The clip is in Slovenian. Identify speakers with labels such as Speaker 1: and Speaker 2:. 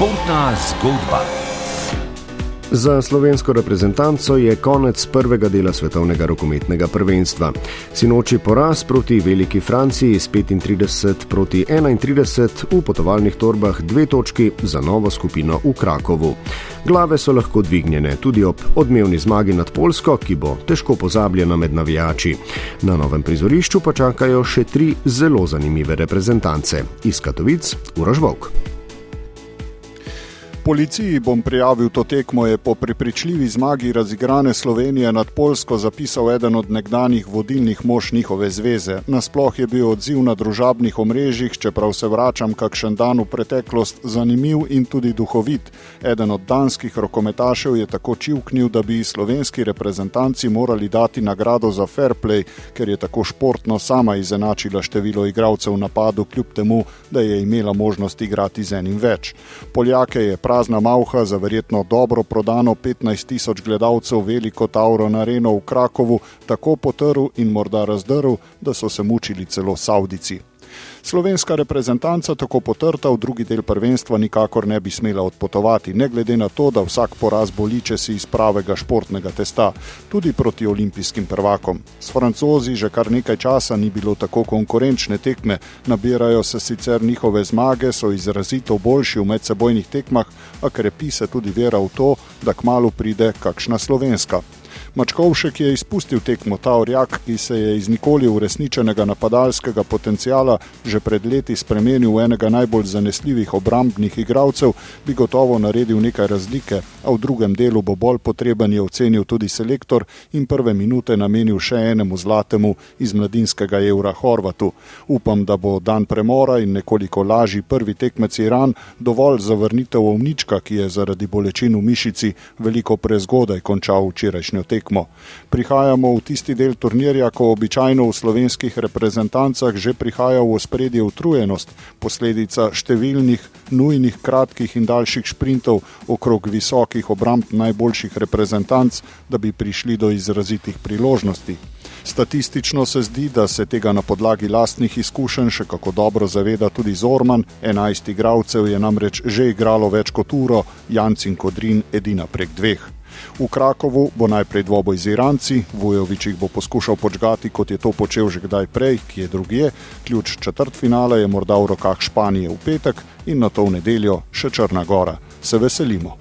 Speaker 1: Športna zgodba.
Speaker 2: Za slovensko reprezentanco je konec prvega dela svetovnega rokometnega prvenstva. Sinoči poraz proti Veliki Franciji s 35 proti 31 v potovalnih torbah dve točki za novo skupino v Krakovu. Glave so lahko dvignjene tudi ob odmevni zmagi nad Polsko, ki bo težko pozabljena med navijači. Na novem prizorišču pa čakajo še tri zelo zanimive reprezentance: iz Katovic, Uražvok.
Speaker 3: Policiji bom prijavil to tekmo, je po prepričljivi zmagi razigrane Slovenije nad Polsko zapisal eden od nekdanjih vodilnih mož njihove zveze. Nasploh je bil odziv na družabnih omrežjih, čeprav se vračam kakšen dan v preteklost, zanimiv in tudi duhovit. Eden od danskih rokometašev je tako čivknil, da bi slovenski reprezentanci morali dati nagrado za fair play, ker je tako športno sama izenačila število igralcev v napadu, kljub temu, da je imela možnost igrati z enim več. Poljake je prazna malha za verjetno dobro prodano 15 tisoč gledalcev veliko Tauro na Reno v Krakovu tako potrl in morda razdrl, da so se mučili celo Saudici. Slovenska reprezentanca tako potrta v drugi del prvenstva nikakor ne bi smela odpotovati, ne glede na to, da vsak poraz boli, če si iz pravega športnega testa, tudi proti olimpijskim prvakom. S francozi že kar nekaj časa ni bilo tako konkurenčne tekme, nabirajo se sicer njihove zmage, so izrazito boljši v medsebojnih tekmah, a krepi se tudi vera v to, da kmalo pride kakšna slovenska. Mačkovšek je izpustil tekmo ta orjak, ki se je iz nikoli uresničenega napadalskega potencijala že pred leti spremenil v enega najbolj zanesljivih obrambnih igralcev, bi gotovo naredil nekaj razlike, a v drugem delu bo bolj potreben je ocenil tudi selektor in prve minute namenil še enemu zlatemu iz mladinskega evra Horvatu. Upam, da bo dan premora in nekoliko lažji prvi tekmec Iran dovolj za vrnitev ovnička, ki je zaradi bolečin v mišici veliko prezgodaj končal včerajšnjo tekmo tekmo. Prihajamo v tisti del turnirja, ko običajno v slovenskih reprezentancah že prihaja v ospredje utrujenost, posledica številnih nujnih kratkih in daljših sprintov okrog visokih obramb najboljših reprezentanc, da bi prišli do izrazitih priložnosti. Statistično se zdi, da se tega na podlagi lastnih izkušenj še kako dobro zaveda tudi Zorman, 11 igralcev je namreč že igralo več kot uro, Janc in Kodrin edina prek dveh. V Krakovu bo najprej dvoboj z Iranci, Vujovič jih bo poskušal počgati, kot je to počel že kdaj prej, ki je drugje. Ključ četrt finale je morda v rokah Španije v petek in na to v nedeljo še Črna Gora. Se veselimo.